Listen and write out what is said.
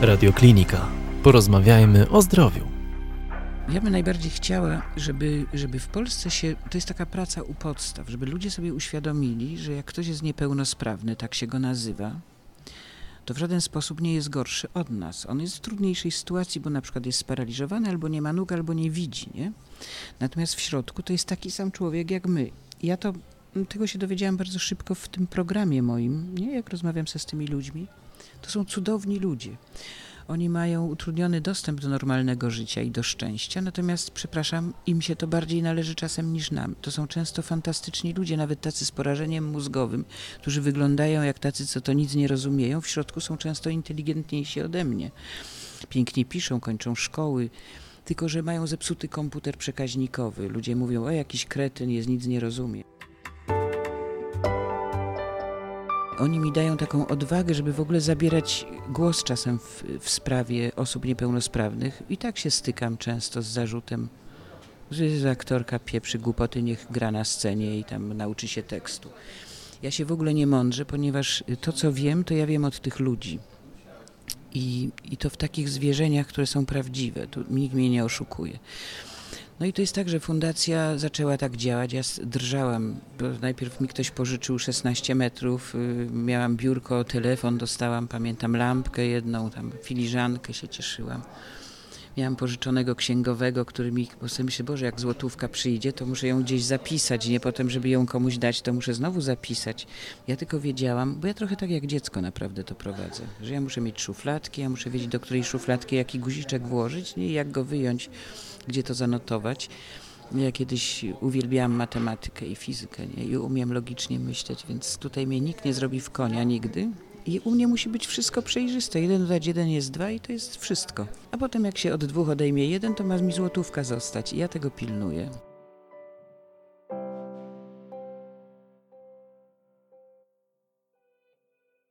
Radioklinika. Porozmawiajmy o zdrowiu. Ja bym najbardziej chciała, żeby, żeby w Polsce się, to jest taka praca u podstaw, żeby ludzie sobie uświadomili, że jak ktoś jest niepełnosprawny, tak się go nazywa, to w żaden sposób nie jest gorszy od nas. On jest w trudniejszej sytuacji, bo na przykład jest sparaliżowany, albo nie ma nóg, albo nie widzi, nie? Natomiast w środku to jest taki sam człowiek jak my. Ja to, tego się dowiedziałam bardzo szybko w tym programie moim, nie? Jak rozmawiam se z tymi ludźmi. To są cudowni ludzie. Oni mają utrudniony dostęp do normalnego życia i do szczęścia, natomiast, przepraszam, im się to bardziej należy czasem niż nam. To są często fantastyczni ludzie, nawet tacy z porażeniem mózgowym, którzy wyglądają jak tacy, co to nic nie rozumieją. W środku są często inteligentniejsi ode mnie. Pięknie piszą, kończą szkoły, tylko że mają zepsuty komputer przekaźnikowy. Ludzie mówią, o jakiś kretyn jest, nic nie rozumie. Oni mi dają taką odwagę, żeby w ogóle zabierać głos czasem w, w sprawie osób niepełnosprawnych. I tak się stykam często z zarzutem, że aktorka pieprzy głupoty, niech gra na scenie i tam nauczy się tekstu. Ja się w ogóle nie mądrzę, ponieważ to, co wiem, to ja wiem od tych ludzi. I, i to w takich zwierzeniach, które są prawdziwe. Tu nikt mnie nie oszukuje. No i to jest tak, że fundacja zaczęła tak działać. Ja drżałam, najpierw mi ktoś pożyczył 16 metrów, y, miałam biurko, telefon dostałam, pamiętam lampkę jedną, tam filiżankę się cieszyłam. Miałam pożyczonego księgowego, który mi, bo sobie myślę, Boże, jak złotówka przyjdzie, to muszę ją gdzieś zapisać, nie potem, żeby ją komuś dać, to muszę znowu zapisać. Ja tylko wiedziałam, bo ja trochę tak jak dziecko naprawdę to prowadzę, że ja muszę mieć szufladki, ja muszę wiedzieć, do której szufladki jaki guziczek włożyć, nie, jak go wyjąć, gdzie to zanotować. Ja kiedyś uwielbiałam matematykę i fizykę nie? i umiem logicznie myśleć, więc tutaj mnie nikt nie zrobi w konia nigdy. I u mnie musi być wszystko przejrzyste. Jeden dodać jeden jest dwa i to jest wszystko. A potem jak się od dwóch odejmie jeden, to ma mi złotówka zostać i ja tego pilnuję.